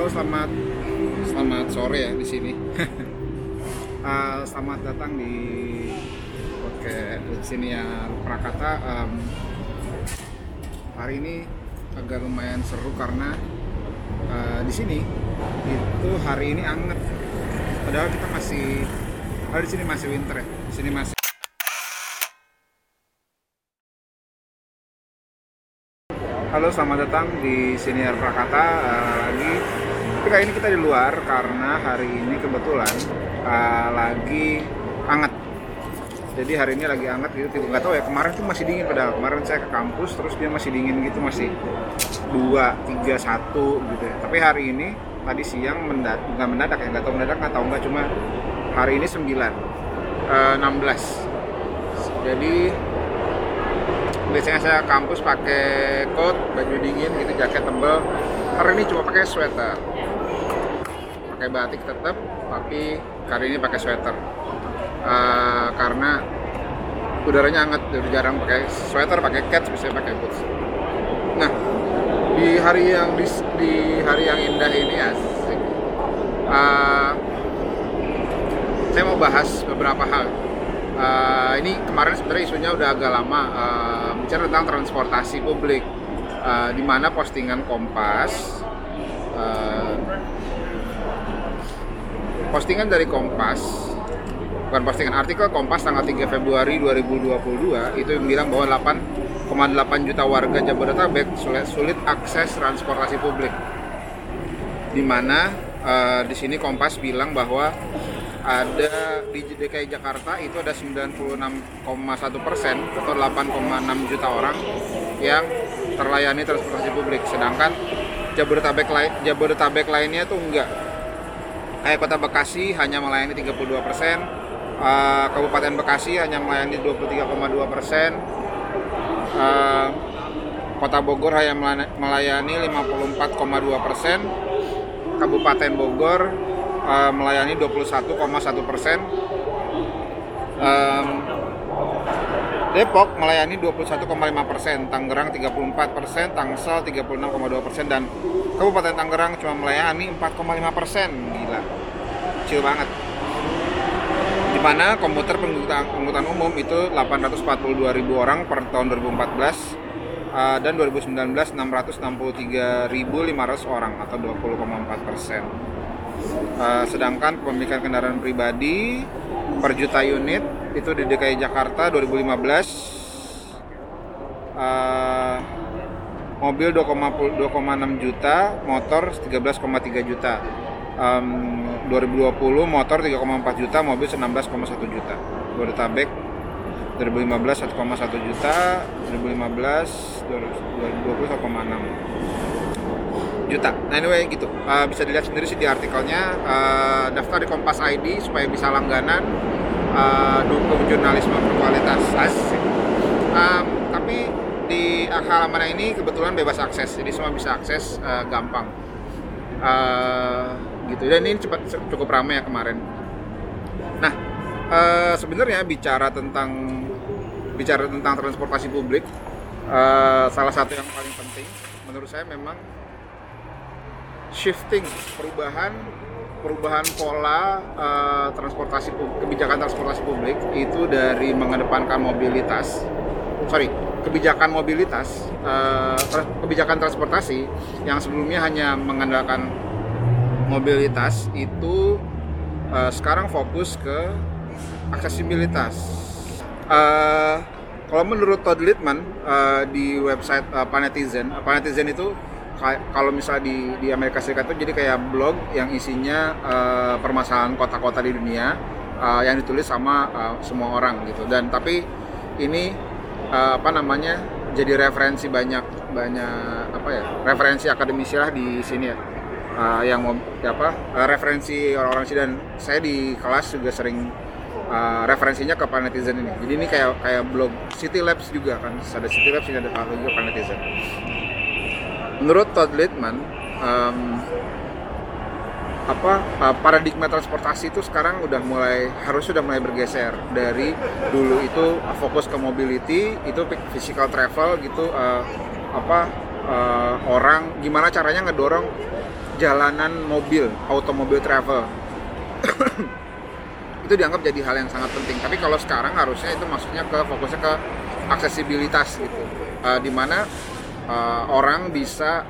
Halo, selamat selamat sore ya di sini. uh, selamat datang di oke di sini ya Prakata. Um, hari ini agak lumayan seru karena uh, di sini itu hari ini anget. Padahal kita masih, di sini masih winter ya. Di sini masih Halo, selamat datang di Senior Prakata uh, lagi. Tapi kali ini kita di luar karena hari ini kebetulan uh, lagi hangat. Jadi hari ini lagi hangat gitu, nggak tahu ya kemarin tuh masih dingin padahal kemarin saya ke kampus terus dia masih dingin gitu masih 2, 3, 1 gitu ya. Tapi hari ini tadi siang mendadak nggak mendadak ya nggak tahu mendadak nggak tahu nggak cuma hari ini 9 uh, 16 jadi biasanya saya kampus pakai coat baju dingin gitu jaket tebel hari ini cuma pakai sweater pakai batik tetap tapi kali ini pakai sweater. Uh, karena udaranya hangat jadi jarang pakai sweater pakai cat bisa pakai boots. Nah di hari yang di, di hari yang indah ini ya uh, saya mau bahas beberapa hal. Uh, ini kemarin sebenarnya isunya udah agak lama uh, bicara tentang transportasi publik. Uh, di mana postingan Kompas uh, postingan dari Kompas bukan postingan artikel Kompas tanggal 3 Februari 2022 itu yang bilang bahwa 8,8 juta warga Jabodetabek sulit, sulit akses transportasi publik. Di mana uh, di sini Kompas bilang bahwa ada di DKI Jakarta itu ada 96,1 persen atau 8,6 juta orang yang terlayani transportasi publik. Sedangkan Jabodetabek lain Jabodetabek lainnya tuh enggak kayak kota Bekasi hanya melayani 32 persen. Uh, Kabupaten Bekasi hanya melayani 23,2 persen. Uh, Kota Bogor hanya melayani 54,2 persen. Kabupaten Bogor uh, melayani 21,1 persen. Um, Depok melayani 21,5 persen, Tangerang 34 persen, Tangsel 36,2 persen, dan Kabupaten Tangerang cuma melayani 4,5 persen. Gila, kecil banget. Di mana komuter pengangkutan umum itu 842 ribu orang per tahun 2014 uh, dan 2019 663.500 orang atau 20,4 persen. Uh, sedangkan kepemilikan kendaraan pribadi per juta unit itu di DKI Jakarta 2015 uh, mobil 2,6 juta, motor 13,3 juta. Um, 2020 motor 3,4 juta, mobil 19,1 juta. Bodetabek 2015 1,1 juta, 2015 2020 1,6 juta. Nah anyway gitu, uh, bisa dilihat sendiri sih di artikelnya. Uh, daftar di Kompas ID supaya bisa langganan uh, dukung jurnalisme berkualitas. Asik. Um, tapi di halaman ini kebetulan bebas akses, jadi semua bisa akses uh, gampang. Uh, gitu dan ini cepat cukup ramai ya kemarin. Nah uh, sebenarnya bicara tentang bicara tentang transportasi publik, uh, salah satu yang paling penting menurut saya memang shifting perubahan perubahan pola uh, transportasi kebijakan transportasi publik itu dari mengedepankan mobilitas sorry kebijakan mobilitas uh, kebijakan transportasi yang sebelumnya hanya mengandalkan mobilitas itu uh, sekarang fokus ke aksesibilitas uh, kalau menurut Todd Littman uh, di website uh, Panetizen, uh, Panetizen itu kalau misalnya di di Amerika Serikat itu jadi kayak blog yang isinya uh, permasalahan kota-kota di dunia uh, yang ditulis sama uh, semua orang gitu. Dan tapi ini uh, apa namanya jadi referensi banyak banyak apa ya referensi akademisi lah di sini ya. Uh, yang mau apa uh, referensi orang-orang sih dan saya di kelas juga sering uh, referensinya ke Planetizen ini. Jadi ini kayak kayak blog City Labs juga kan. Ada City Labs ini ada juga Planetizen. Menurut Todd Littman, um, apa uh, paradigma transportasi itu sekarang udah mulai harus sudah mulai bergeser dari dulu itu fokus ke mobility itu physical travel gitu uh, apa uh, orang gimana caranya ngedorong perjalanan mobil, automobil travel. itu dianggap jadi hal yang sangat penting. Tapi kalau sekarang harusnya itu maksudnya ke fokusnya ke aksesibilitas gitu, uh, di mana uh, orang bisa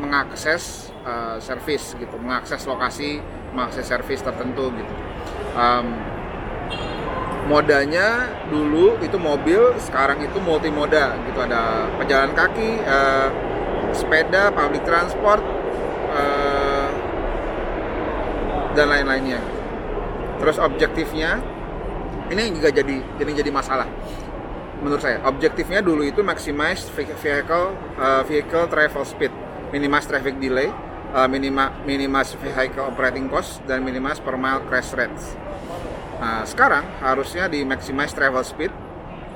mengakses uh, service gitu, mengakses lokasi, mengakses service tertentu gitu. Um, modanya dulu itu mobil, sekarang itu multimoda gitu, ada pejalan kaki, uh, sepeda, public transport, uh, dan lain-lainnya. Terus objektifnya ini juga jadi jadi jadi masalah menurut saya. Objektifnya dulu itu maximize vehicle uh, vehicle travel speed, minimize traffic delay, uh, minima, minimize vehicle operating cost dan minimize per mile crash rates. Nah, sekarang harusnya di maximize travel speed,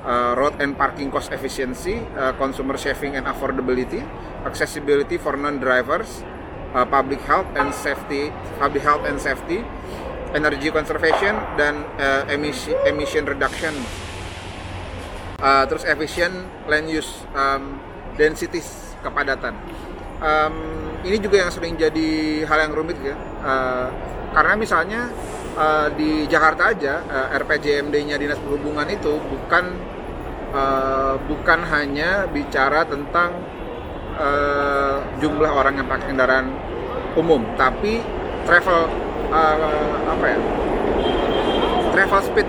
uh, road and parking cost efficiency, uh, consumer saving and affordability, accessibility for non-drivers, uh, public health and safety, public health and safety, energy conservation dan uh, emission emission reduction. Uh, terus efficient land use um, densities kepadatan. Um, ini juga yang sering jadi hal yang rumit ya. Uh, karena misalnya uh, di Jakarta aja uh, RPJMD-nya dinas perhubungan itu bukan uh, bukan hanya bicara tentang uh, jumlah orang yang pakai kendaraan umum tapi travel uh, apa ya travel speed.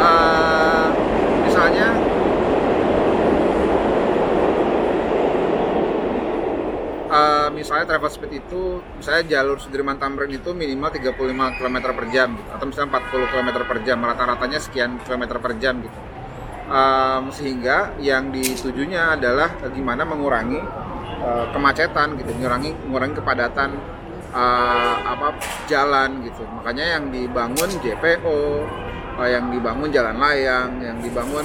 Uh, misalnya uh, misalnya travel speed itu misalnya jalur Sudirman Tamrin itu minimal 35 km per jam gitu, atau misalnya 40 km per jam rata-ratanya sekian kilometer per jam gitu um, sehingga yang ditujunya adalah gimana mengurangi uh, kemacetan gitu mengurangi mengurangi kepadatan uh, apa jalan gitu. Makanya yang dibangun JPO uh, yang dibangun jalan layang yang dibangun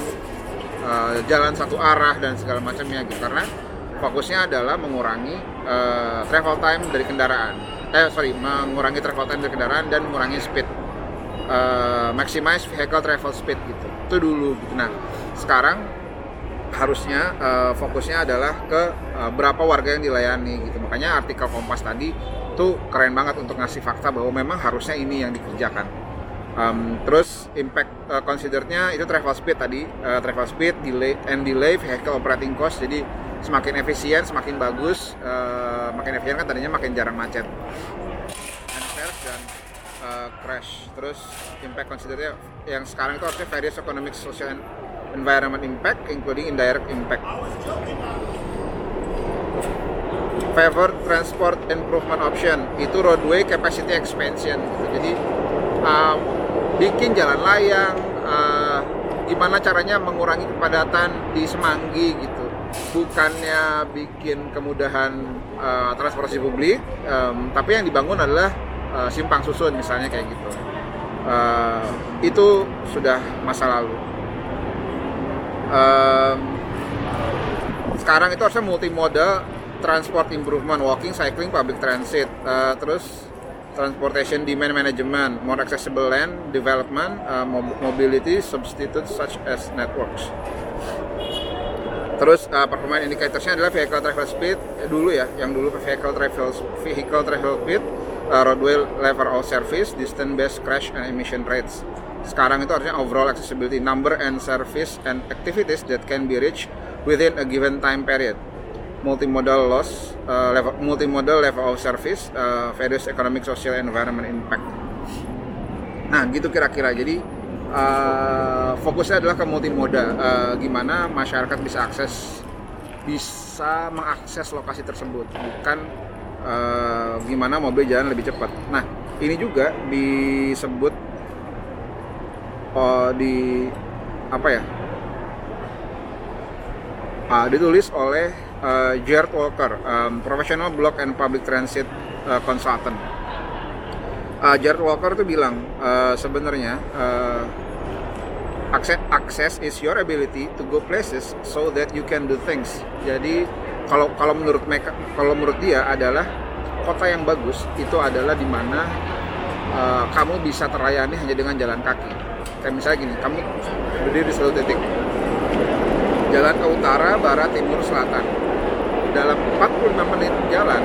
uh, jalan satu arah dan segala macamnya gitu. Karena fokusnya adalah mengurangi uh, travel time dari kendaraan. Eh sorry mengurangi travel time dari kendaraan dan mengurangi speed uh, maximize vehicle travel speed gitu. Itu dulu gitu. Nah sekarang harusnya uh, fokusnya adalah ke uh, berapa warga yang dilayani gitu makanya artikel Kompas tadi itu keren banget untuk ngasih fakta bahwa memang harusnya ini yang dikerjakan. Um, terus impact uh, considernya itu travel speed tadi, uh, travel speed, delay and delay, vehicle operating cost. Jadi semakin efisien, semakin bagus, uh, makin efisien kan tadinya makin jarang macet. And crash. Terus impact considernya yang sekarang itu harusnya various economic, social, and environment impact, including indirect impact. Favor transport improvement option itu roadway capacity expansion. Jadi um, bikin jalan layang uh, gimana caranya mengurangi kepadatan di Semanggi gitu. Bukannya bikin kemudahan uh, transportasi publik um, tapi yang dibangun adalah uh, simpang susun misalnya kayak gitu. Uh, itu sudah masa lalu um, sekarang itu harusnya multimodal transport improvement, walking, cycling, public transit, uh, terus transportation demand management, more accessible land development, uh, mobility substitute such as networks. Terus uh, performance indicatorsnya adalah vehicle travel speed eh, dulu ya, yang dulu vehicle travel vehicle travel speed, uh, roadway level of service, distance based crash and emission rates. Sekarang itu artinya overall accessibility number and service and activities that can be reached within a given time period multimodal loss, uh, level, multimodal level of service, uh, various economic, social, environment impact. Nah, gitu kira-kira. Jadi uh, fokusnya adalah ke multimoda, uh, gimana masyarakat bisa akses, bisa mengakses lokasi tersebut, bukan uh, gimana mobil jalan lebih cepat. Nah, ini juga disebut uh, di apa ya? Uh, ditulis oleh uh, Jared Walker, um, professional block and public transit uh, consultant. Uh, Jared Walker tuh bilang uh, sebenarnya uh, akses access is your ability to go places so that you can do things. Jadi kalau kalau menurut mereka kalau menurut dia adalah kota yang bagus itu adalah di mana uh, kamu bisa terlayani hanya dengan jalan kaki. Kayak misalnya gini, kamu berdiri di suatu titik, jalan ke utara, barat, timur, selatan. Dalam 45 menit jalan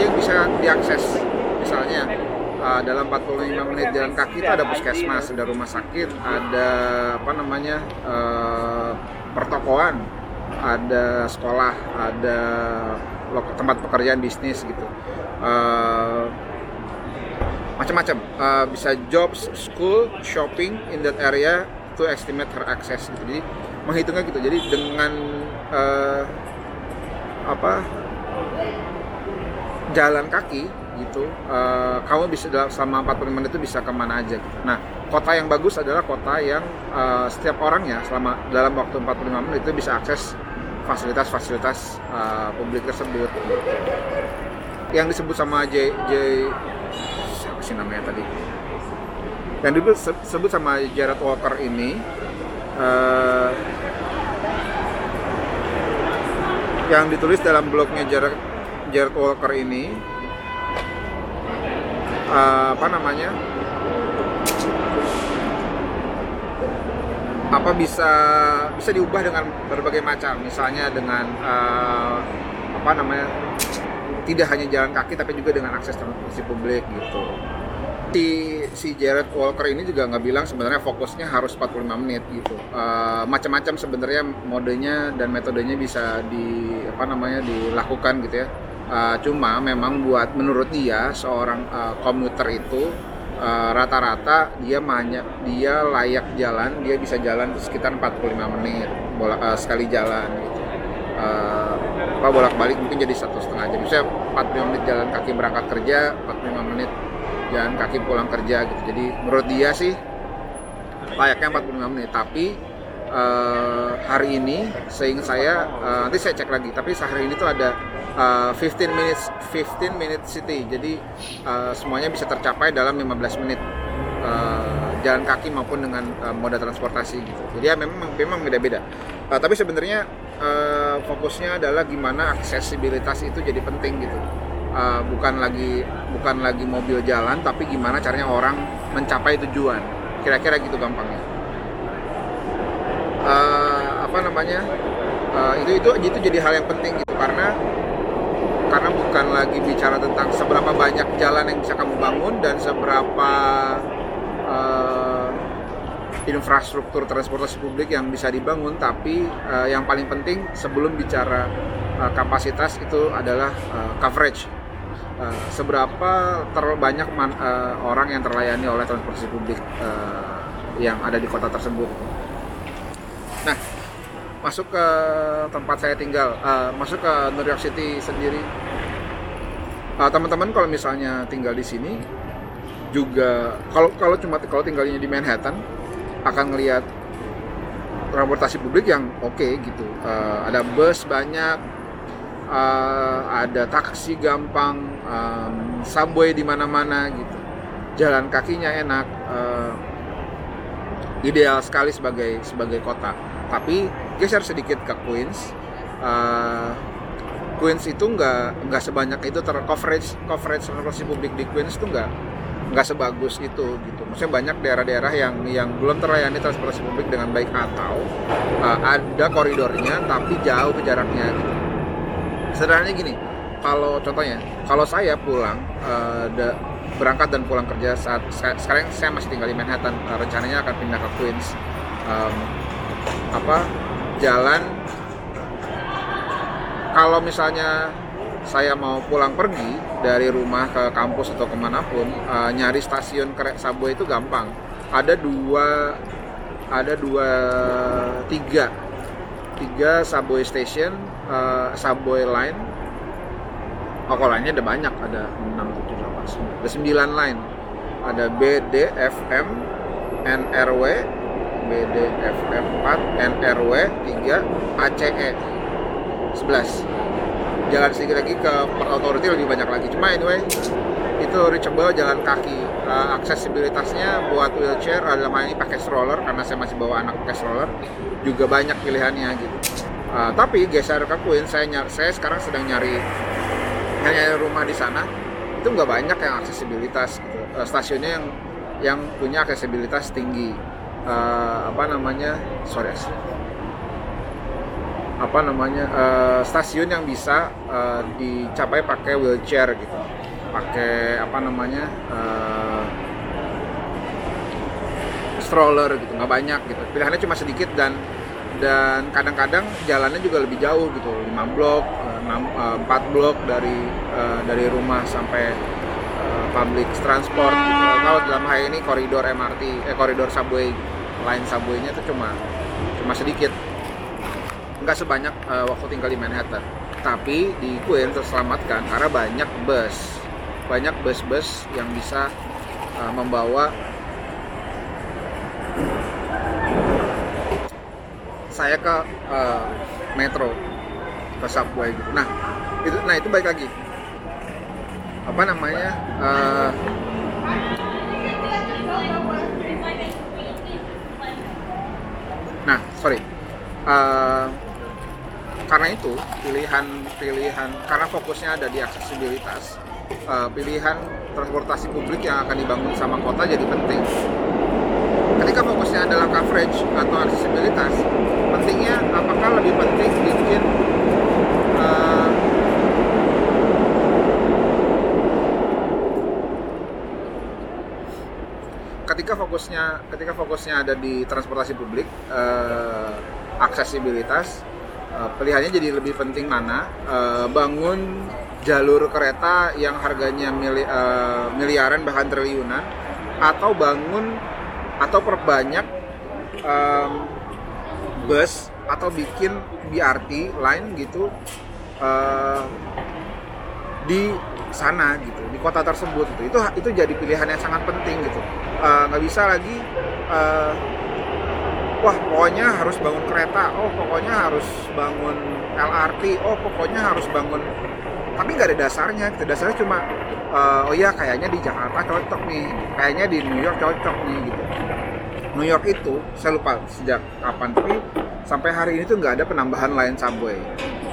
yang bisa diakses? Misalnya uh, dalam 45 menit jalan kaki itu ada puskesmas, ada rumah sakit, ada apa namanya uh, pertokoan, ada sekolah, ada tempat pekerjaan bisnis gitu. Uh, macam-macam uh, bisa jobs, school, shopping in that area to estimate her access gitu. Jadi menghitungnya gitu. Jadi dengan uh, apa jalan kaki gitu uh, kamu bisa selama 45 menit itu bisa ke mana aja gitu. nah kota yang bagus adalah kota yang uh, setiap orangnya selama dalam waktu 45 menit itu bisa akses fasilitas-fasilitas uh, publik tersebut yang disebut sama J, J sih namanya tadi. Yang disebut sama Jared Walker ini uh, yang ditulis dalam blognya Jared, Jared Walker ini uh, apa namanya? Apa bisa bisa diubah dengan berbagai macam. Misalnya dengan uh, apa namanya tidak hanya jalan kaki tapi juga dengan akses transportasi publik gitu. Si si Jared Walker ini juga nggak bilang sebenarnya fokusnya harus 45 menit gitu. Uh, macam-macam sebenarnya modenya dan metodenya bisa di apa namanya dilakukan gitu ya. Uh, cuma memang buat menurut dia seorang uh, komuter itu rata-rata uh, dia banyak dia layak jalan dia bisa jalan sekitar 45 menit bolak uh, sekali jalan gitu. Uh, apa bolak-balik mungkin jadi satu setengah jam. Misalnya 45 menit jalan kaki berangkat kerja 45 menit jalan kaki pulang kerja gitu. Jadi menurut dia sih layaknya 45 menit. Tapi uh, hari ini sehingga saya uh, nanti saya cek lagi. Tapi sehari ini tuh ada uh, 15 minutes 15 minute city. Jadi uh, semuanya bisa tercapai dalam 15 menit. Uh, jalan kaki maupun dengan uh, moda transportasi gitu. Jadi ya memang memang beda-beda. Uh, tapi sebenarnya uh, fokusnya adalah gimana aksesibilitas itu jadi penting gitu. Uh, bukan lagi bukan lagi mobil jalan tapi gimana caranya orang mencapai tujuan. Kira-kira gitu gampangnya. Uh, apa namanya? Uh, itu itu itu jadi hal yang penting gitu. Karena karena bukan lagi bicara tentang seberapa banyak jalan yang bisa kamu bangun dan seberapa uh, infrastruktur transportasi publik yang bisa dibangun tapi uh, yang paling penting sebelum bicara uh, kapasitas itu adalah uh, coverage uh, seberapa terlalu banyak man, uh, orang yang terlayani oleh transportasi publik uh, yang ada di kota tersebut Nah, masuk ke tempat saya tinggal, uh, masuk ke New York City sendiri. Uh, teman-teman kalau misalnya tinggal di sini juga kalau kalau cuma kalau tinggalnya di Manhattan akan ngelihat transportasi publik yang oke okay, gitu. Uh, ada bus banyak, uh, ada taksi gampang, um, subway di mana-mana gitu. Jalan kakinya enak. Uh, ideal sekali sebagai sebagai kota tapi geser sedikit ke Queens uh, Queens itu nggak nggak sebanyak itu ter coverage coverage transportasi publik di Queens itu nggak nggak sebagus itu gitu maksudnya banyak daerah-daerah yang yang belum terlayani transportasi publik dengan baik atau uh, ada koridornya tapi jauh jaraknya gitu. sederhananya gini kalau contohnya kalau saya pulang uh, berangkat dan pulang kerja saat saya, sekarang saya masih tinggal di Manhattan uh, rencananya akan pindah ke Queens um, apa jalan kalau misalnya saya mau pulang pergi dari rumah ke kampus atau ke mana pun uh, nyari stasiun kereta subway itu gampang. Ada dua ada dua tiga. Tiga subway station uh, subway line. Oh kalau lainnya ada banyak ada enam tujuh delapan ada sembilan line. Ada B D F M N R W BDFF 4 NRW 3 ACE 11 jalan sedikit lagi ke Port Authority lebih banyak lagi. Cuma anyway itu reachable jalan kaki. Uh, aksesibilitasnya buat wheelchair dalam hal ini pakai stroller karena saya masih bawa anak pakai stroller. Juga banyak pilihannya gitu. Uh, tapi geser ke Queen saya nyari, saya sekarang sedang nyari nyari rumah di sana. Itu nggak banyak yang aksesibilitas gitu. uh, stasiunnya yang yang punya aksesibilitas tinggi. Uh, apa namanya? Sorry apa namanya uh, stasiun yang bisa uh, dicapai pakai wheelchair gitu. Pakai apa namanya uh, stroller gitu nggak banyak gitu. Pilihannya cuma sedikit dan dan kadang-kadang jalannya juga lebih jauh gitu. 5 blok 6, 4 blok dari dari rumah sampai public transport gitu. kalau dalam hal ini koridor MRT eh koridor subway line subway-nya itu cuma cuma sedikit nggak sebanyak uh, waktu tinggal di Manhattan. Tapi di Queens terselamatkan karena banyak bus. Banyak bus-bus yang bisa uh, membawa saya ke uh, metro ke subway gitu. Nah itu nah itu baik lagi. Apa namanya uh, nah sorry. Uh, karena itu pilihan-pilihan karena fokusnya ada di aksesibilitas uh, pilihan transportasi publik yang akan dibangun sama kota jadi penting. Ketika fokusnya adalah coverage atau aksesibilitas pentingnya apakah lebih penting bikin uh, ketika fokusnya ketika fokusnya ada di transportasi publik uh, aksesibilitas uh, pilihannya jadi lebih penting mana uh, bangun jalur kereta yang harganya mili, uh, miliaran bahkan triliunan atau bangun atau perbanyak um, bus atau bikin BRT line gitu uh, di sana gitu di kota tersebut gitu. itu itu jadi pilihan yang sangat penting gitu nggak uh, bisa lagi uh, wah pokoknya harus bangun kereta. Oh pokoknya harus bangun LRT oh pokoknya harus bangun. Tapi nggak ada dasarnya gitu. Dasarnya cuma uh, oh iya kayaknya di Jakarta cocok nih. Kayaknya di New York cocok nih gitu. New York itu saya lupa sejak kapan tapi sampai hari ini tuh nggak ada penambahan line subway.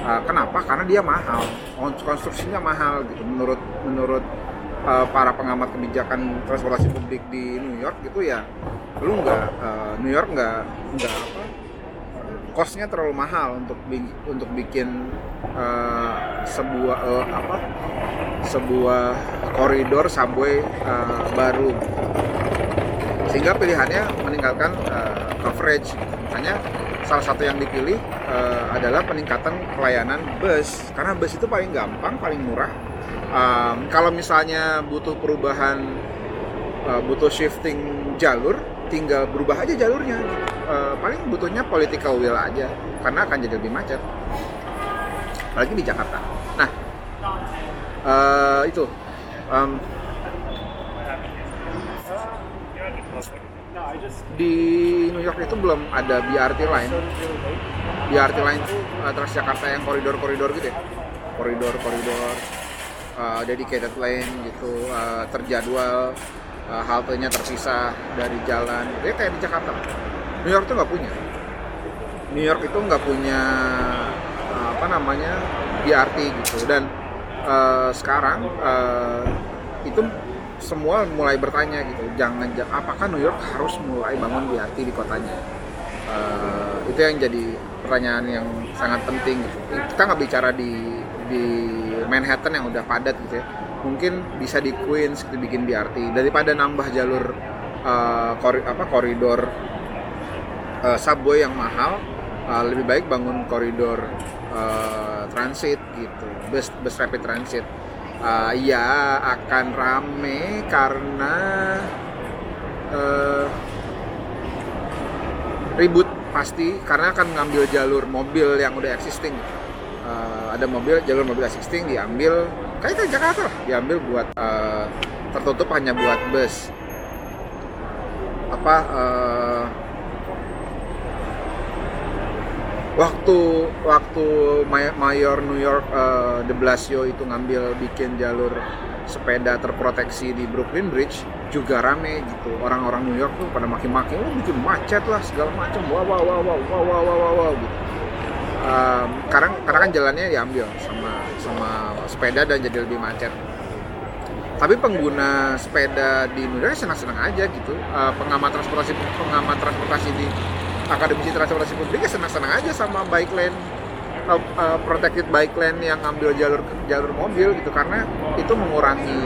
Uh, kenapa? Karena dia mahal. Konstruksinya mahal gitu. Menurut menurut uh, para pengamat kebijakan transportasi publik di New York gitu ya lu nggak uh, New York nggak nggak apa costnya terlalu mahal untuk untuk bikin uh, sebuah uh, apa sebuah koridor subway uh, baru. Sehingga pilihannya meninggalkan uh, coverage. Misalnya salah satu yang dipilih uh, adalah peningkatan pelayanan bus. Karena bus itu paling gampang paling murah um, kalau misalnya butuh perubahan uh, butuh shifting jalur tinggal berubah aja jalurnya. Uh, paling butuhnya political will aja karena akan jadi lebih macet. Apalagi di Jakarta. Nah uh, itu. Um, di New York itu belum ada BRT line BRT itu uh, Transjakarta yang koridor-koridor gitu ya? Koridor-koridor uh, dedicated lane gitu uh, terjadwal uh, haltenya terpisah dari jalan. Ya kayak di Jakarta. New York tuh nggak punya. New York itu nggak punya uh, apa namanya BRT gitu. Dan uh, sekarang uh, itu semua mulai bertanya gitu jangan apakah New York harus mulai bangun BRT di kotanya? Uh, itu yang jadi pertanyaan yang sangat penting gitu. Kita nggak bicara di di Manhattan yang udah padat gitu ya mungkin bisa di Queens kita bikin BRT daripada nambah jalur uh, kori, apa koridor uh, subway yang mahal uh, lebih baik bangun koridor uh, transit gitu. Bus bus rapid transit. Uh, ya akan rame karena uh, ribut pasti karena akan ngambil jalur mobil yang udah existing uh, ada mobil jalur mobil existing diambil. Kayak ke Jakarta lah diambil buat uh, tertutup hanya buat bus. Apa uh, waktu waktu mayor New York uh, Blasio itu ngambil bikin jalur sepeda terproteksi di Brooklyn Bridge juga rame gitu. Orang-orang New York tuh pada maki-maki oh bikin macet lah segala macam wow wow wow wow wow wow wow, wow gitu um, karena karena kan jalannya diambil sama sama sepeda dan jadi lebih macet. Tapi pengguna sepeda di York senang-senang aja gitu. Uh, pengamat transportasi pengamat transportasi di akademisi transportasi publik ya senang-senang aja sama bike lane uh, uh, protected bike lane yang ngambil jalur jalur mobil gitu. Karena itu mengurangi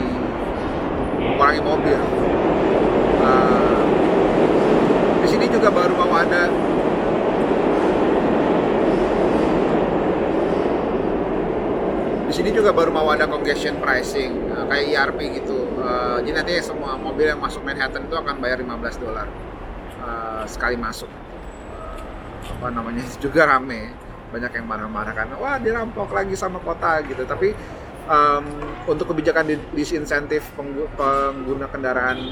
mengurangi mobil. Uh, di sini juga baru mau ada sini juga baru mau ada congestion pricing uh, kayak ERP gitu. Uh, jadi nanti semua mobil yang masuk Manhattan itu akan bayar 15 dolar uh, sekali masuk. Uh, apa namanya juga rame. Banyak yang marah-marah karena wah dirampok lagi sama kota gitu. Tapi um, untuk kebijakan disinsentif pengguna kendaraan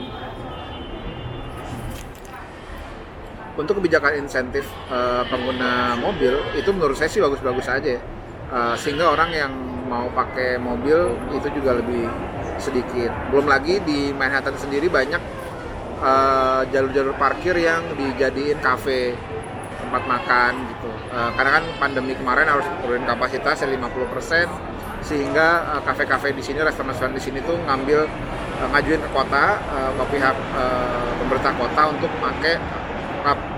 untuk kebijakan insentif uh, pengguna mobil itu menurut saya sih bagus-bagus aja. Uh, sehingga orang yang mau pakai mobil itu juga lebih sedikit. Belum lagi di Manhattan sendiri banyak uh, jalur-jalur uh, parkir yang dijadiin kafe tempat makan gitu. Uh, karena kan pandemi kemarin harus turunin kapasitas 50% sehingga uh, kafe-kafe di sini, restoran-restoran di sini tuh ngambil uh, ngajuin ke kota uh, ke pihak uh, pemerintah kota untuk pakai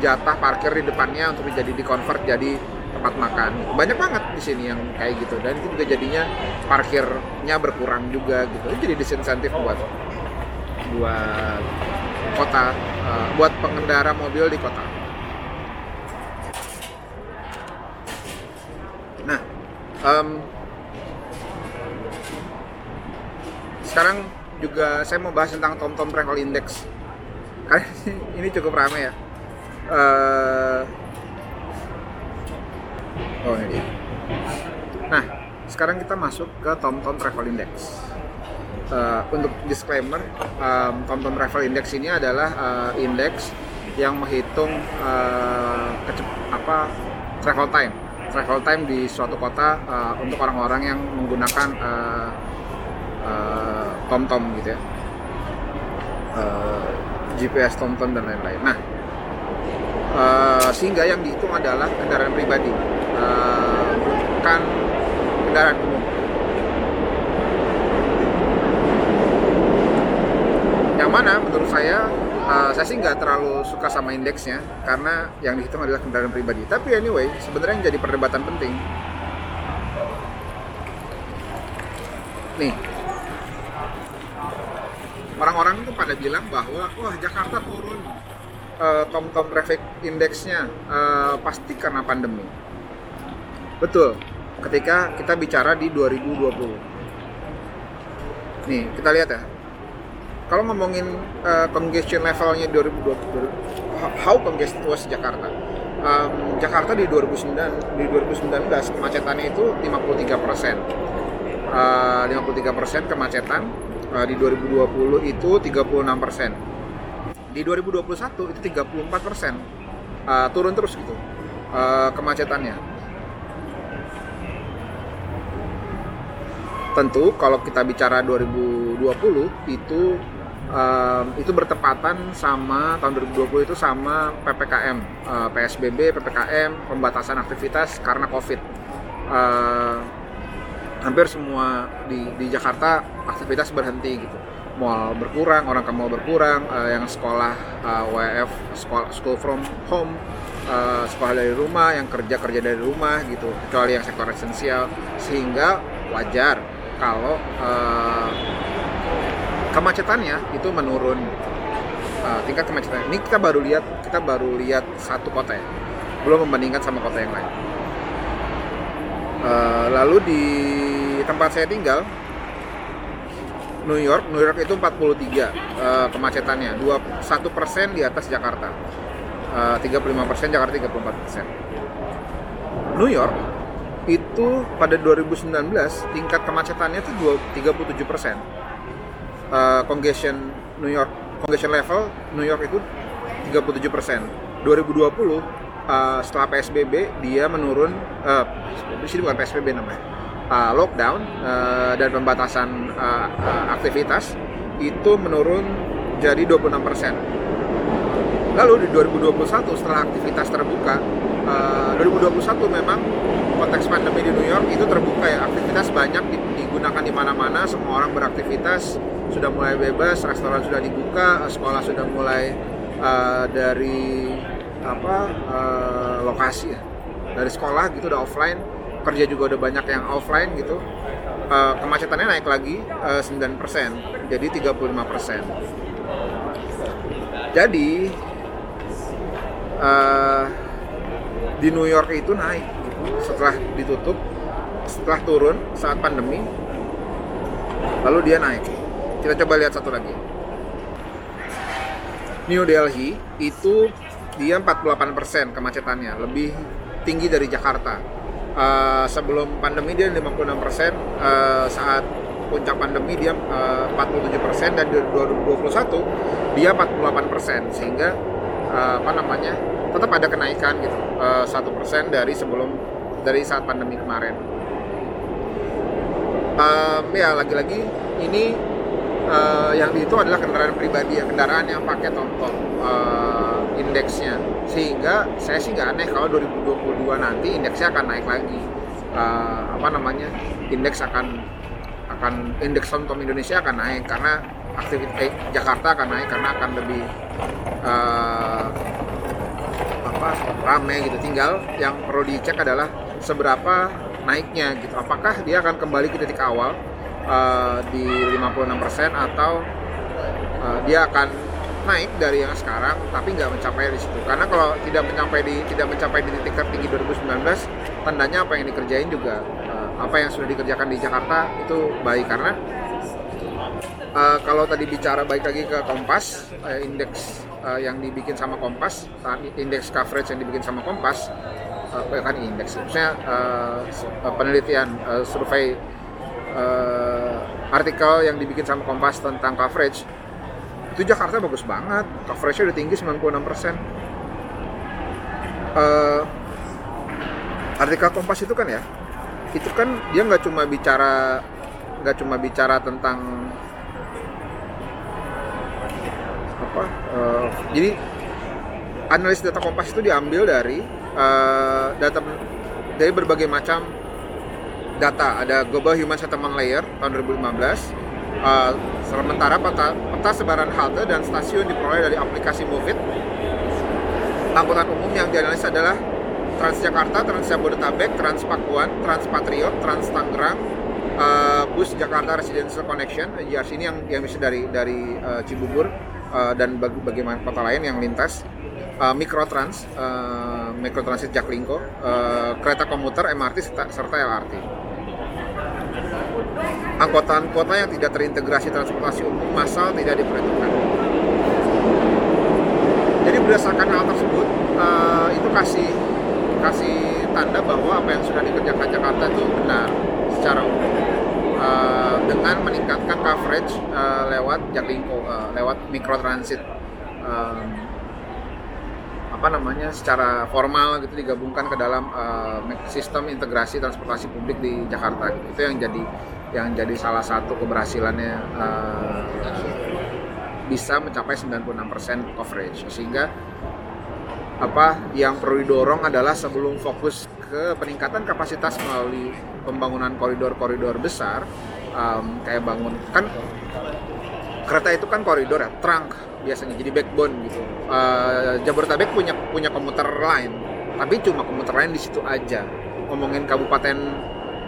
jatah parkir di depannya untuk menjadi di convert jadi tempat makan. Banyak banget di sini yang kayak gitu. Dan itu juga jadinya parkirnya berkurang juga gitu. Itu jadi disinsentif buat buat kota uh, buat pengendara mobil di kota. Nah um, sekarang juga saya mau bahas tentang TomTom Travel Index. Karena ini cukup ramai ya. Uh, oh ini nah sekarang kita masuk ke TomTom Travel Index. Uh, untuk disclaimer um, TomTom Travel Index ini adalah uh, indeks yang menghitung uh, apa travel time. Travel time di suatu kota uh, untuk orang-orang yang menggunakan uh, uh, TomTom gitu ya. Uh, GPS TomTom dan lain-lain. Nah uh, sehingga yang dihitung adalah kendaraan pribadi bukan kendaraan umum yang mana menurut saya uh, saya sih nggak terlalu suka sama indeksnya karena yang dihitung adalah kendaraan pribadi. Tapi anyway sebenarnya yang jadi perdebatan penting. Nih. Orang-orang itu pada bilang bahwa wah Jakarta turun. Uh, TomTom traffic indexnya uh, pasti karena pandemi. Betul. Ketika kita bicara di 2020. Nih, kita lihat ya. Kalau ngomongin uh, congestion levelnya 2020, how congested was Jakarta? Um, Jakarta di 2009 di 2019 kemacetannya itu 53 persen. Uh, 53 persen kemacetan uh, di 2020 itu 36 persen di 2021 itu 34 persen uh, turun terus gitu uh, kemacetannya tentu kalau kita bicara 2020 itu um, itu bertepatan sama tahun 2020 itu sama ppkm uh, psbb ppkm pembatasan aktivitas karena covid. Uh, hampir semua di di Jakarta aktivitas berhenti gitu. Mall berkurang, orang ke mall berkurang, uh, yang sekolah uh, eh, WF, sekolah school from home, uh, sekolah dari rumah, yang kerja kerja dari rumah gitu, kecuali yang sektor esensial, sehingga wajar kalau uh, kemacetannya itu menurun uh, tingkat kemacetan. Ini kita baru lihat, kita baru lihat satu kota ya, belum membandingkan sama kota yang lain. Uh, lalu di tempat saya tinggal New York, New York itu 43 uh, kemacetannya, 21 persen di atas Jakarta, uh, 35 persen Jakarta 34 persen. New York itu pada 2019 tingkat kemacetannya itu 37 persen. Uh, congestion New York, congestion level New York itu 37 persen. 2020 uh, setelah PSBB dia menurun, uh, di sini bukan PSBB namanya uh, lockdown uh, dan pembatasan uh, uh, aktivitas itu menurun jadi 26%. Lalu di 2021 setelah aktivitas terbuka, uh, 2021 memang konteks pandemi di New York itu terbuka ya, aktivitas banyak digunakan di mana-mana, semua orang beraktivitas, sudah mulai bebas, restoran sudah dibuka, sekolah sudah mulai uh, dari apa uh, lokasi ya, dari sekolah gitu udah offline pekerja juga udah banyak yang offline gitu. Uh, kemacetannya naik lagi uh, 9% jadi 35% jadi uh, di New York itu naik. Setelah ditutup setelah turun saat pandemi lalu dia naik. Kita coba lihat satu lagi. New Delhi itu dia 48% kemacetannya lebih tinggi dari Jakarta. Uh, sebelum pandemi dia 56% uh, saat puncak pandemi dia uh, 47% dan di 2021 dia 48% sehingga uh, apa namanya tetap ada kenaikan gitu satu uh, persen dari sebelum dari saat pandemi kemarin. Um, ya lagi-lagi ini uh, yang itu adalah kendaraan pribadi ya kendaraan yang pakai tonton uh, indeksnya. Sehingga saya sih nggak aneh kalau 2022 nanti indeksnya akan naik lagi. Uh, apa namanya indeks akan akan indeks tonton Indonesia akan naik karena aktivitas eh, Jakarta akan naik karena akan lebih uh, apa rame gitu. Tinggal yang perlu dicek adalah seberapa naiknya gitu. Apakah dia akan kembali ke titik awal uh, di 56% atau uh, dia akan naik dari yang sekarang tapi nggak mencapai di situ karena kalau tidak mencapai di tidak mencapai di titik tertinggi 2019 tandanya apa yang dikerjain juga apa yang sudah dikerjakan di Jakarta itu baik. Karena uh, kalau tadi bicara baik lagi ke Kompas uh, indeks uh, yang dibikin sama Kompas indeks coverage yang dibikin sama Kompas uh, kan indeks maksudnya uh, penelitian uh, survei uh, artikel yang dibikin sama Kompas tentang coverage itu Jakarta bagus banget. Coverage-nya udah tinggi 96 persen. Uh, artikel Kompas itu kan ya itu kan dia nggak cuma bicara nggak cuma bicara tentang uh, jadi analis data kompas itu diambil dari uh, data dari berbagai macam data. Ada global human settlement layer tahun 2015 uh, sementara peta, peta sebaran halte dan stasiun diperoleh dari aplikasi Movit. Angkutan umum yang dianalisis adalah Transjakarta, Trans Jabodetabek, Trans Pakuan, Trans Patriot, Trans Tangerang, uh, Bus Jakarta Residential Connection, JRC ini yang yang bisa dari dari uh, Cibubur uh, dan bagi bagaimana kota lain yang lintas uh, Mikrotrans, uh, Mikrotransit Jaklingko, uh, kereta komuter, MRT serta, serta LRT. Angkutan kota yang tidak terintegrasi transportasi umum massal tidak diperhitungkan. Jadi berdasarkan hal tersebut, uh, itu kasih kasih tanda bahwa apa yang sudah dikerjakan Jakarta itu benar secara umum uh, dengan meningkatkan coverage uh, lewat Jaklingko, uh, lewat mikrotransit. Um, apa namanya secara formal gitu digabungkan ke dalam uh, sistem integrasi transportasi publik di Jakarta gitu. itu yang jadi yang jadi salah satu keberhasilannya uh, bisa mencapai 96% coverage sehingga apa yang perlu didorong adalah sebelum fokus ke peningkatan kapasitas melalui pembangunan koridor-koridor besar um, kayak bangun kan kereta itu kan koridor ya trunk biasanya jadi backbone gitu. Uh, Jabodetabek punya punya komuter lain tapi cuma komuter lain di situ aja. Ngomongin kabupaten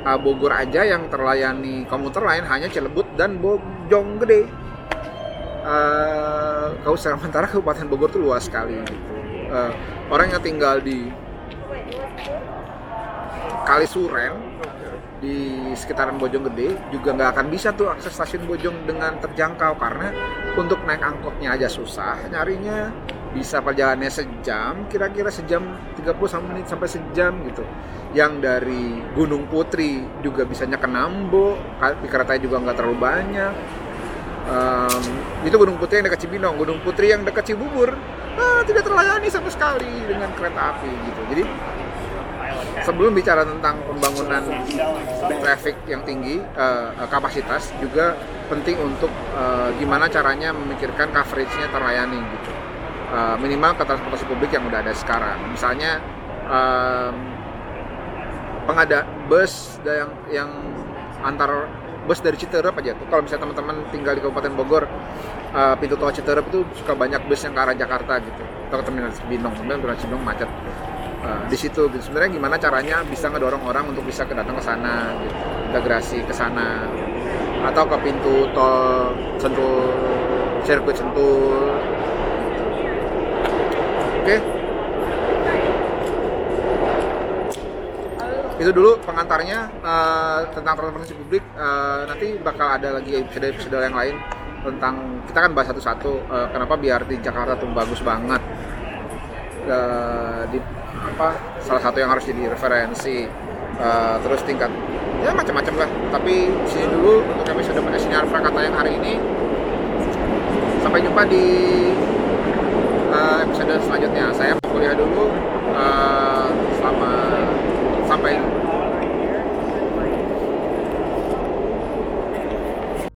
uh, Bogor aja yang terlayani komuter lain hanya Cilebut dan Bojonggede uh, kau sementara kabupaten Bogor tuh luas sekali gitu. Uh, orang yang tinggal di Kalisuren di sekitaran Bojonggede juga nggak akan bisa tuh akses stasiun Bojong dengan terjangkau karena untuk naik angkotnya aja susah. Nyarinya bisa perjalanannya sejam kira-kira sejam 30 menit sampai sejam gitu. Yang dari Gunung Putri juga bisanya ke Nambo di juga nggak terlalu banyak. Um, itu Gunung Putri yang dekat Cibinong. Gunung Putri yang dekat Cibubur. Ah, tidak terlayani sama sekali dengan kereta api gitu. Jadi sebelum bicara tentang pembangunan traffic yang tinggi uh, kapasitas juga penting untuk uh, gimana caranya memikirkan coveragenya terlayani gitu. Uh, minimal ke transportasi publik yang udah ada sekarang. Misalnya uh, pengada bus yang yang antar bus dari Citerep aja tuh. Kalau misalnya teman-teman tinggal di Kabupaten Bogor uh, pintu tol Citerep itu suka banyak bus yang ke arah Jakarta gitu. Atau ke terminal Cibinong. Kemudian terminal Cibinong macet uh, di situ gitu. sebenarnya gimana caranya bisa ngedorong orang untuk bisa ke datang ke sana gitu. integrasi ke sana atau ke pintu tol sentul sirkuit sentul oke okay. itu dulu pengantarnya uh, tentang transportasi publik uh, nanti bakal ada lagi episode-episode yang lain tentang kita kan bahas satu-satu uh, kenapa biar di Jakarta tuh bagus banget uh, di apa salah satu yang harus jadi referensi uh, terus tingkat ya macam-macam lah. Tapi sini dulu untuk episode sinyal kata yang hari ini sampai jumpa di uh, episode selanjutnya. Saya mau kuliah dulu uh, selama sampai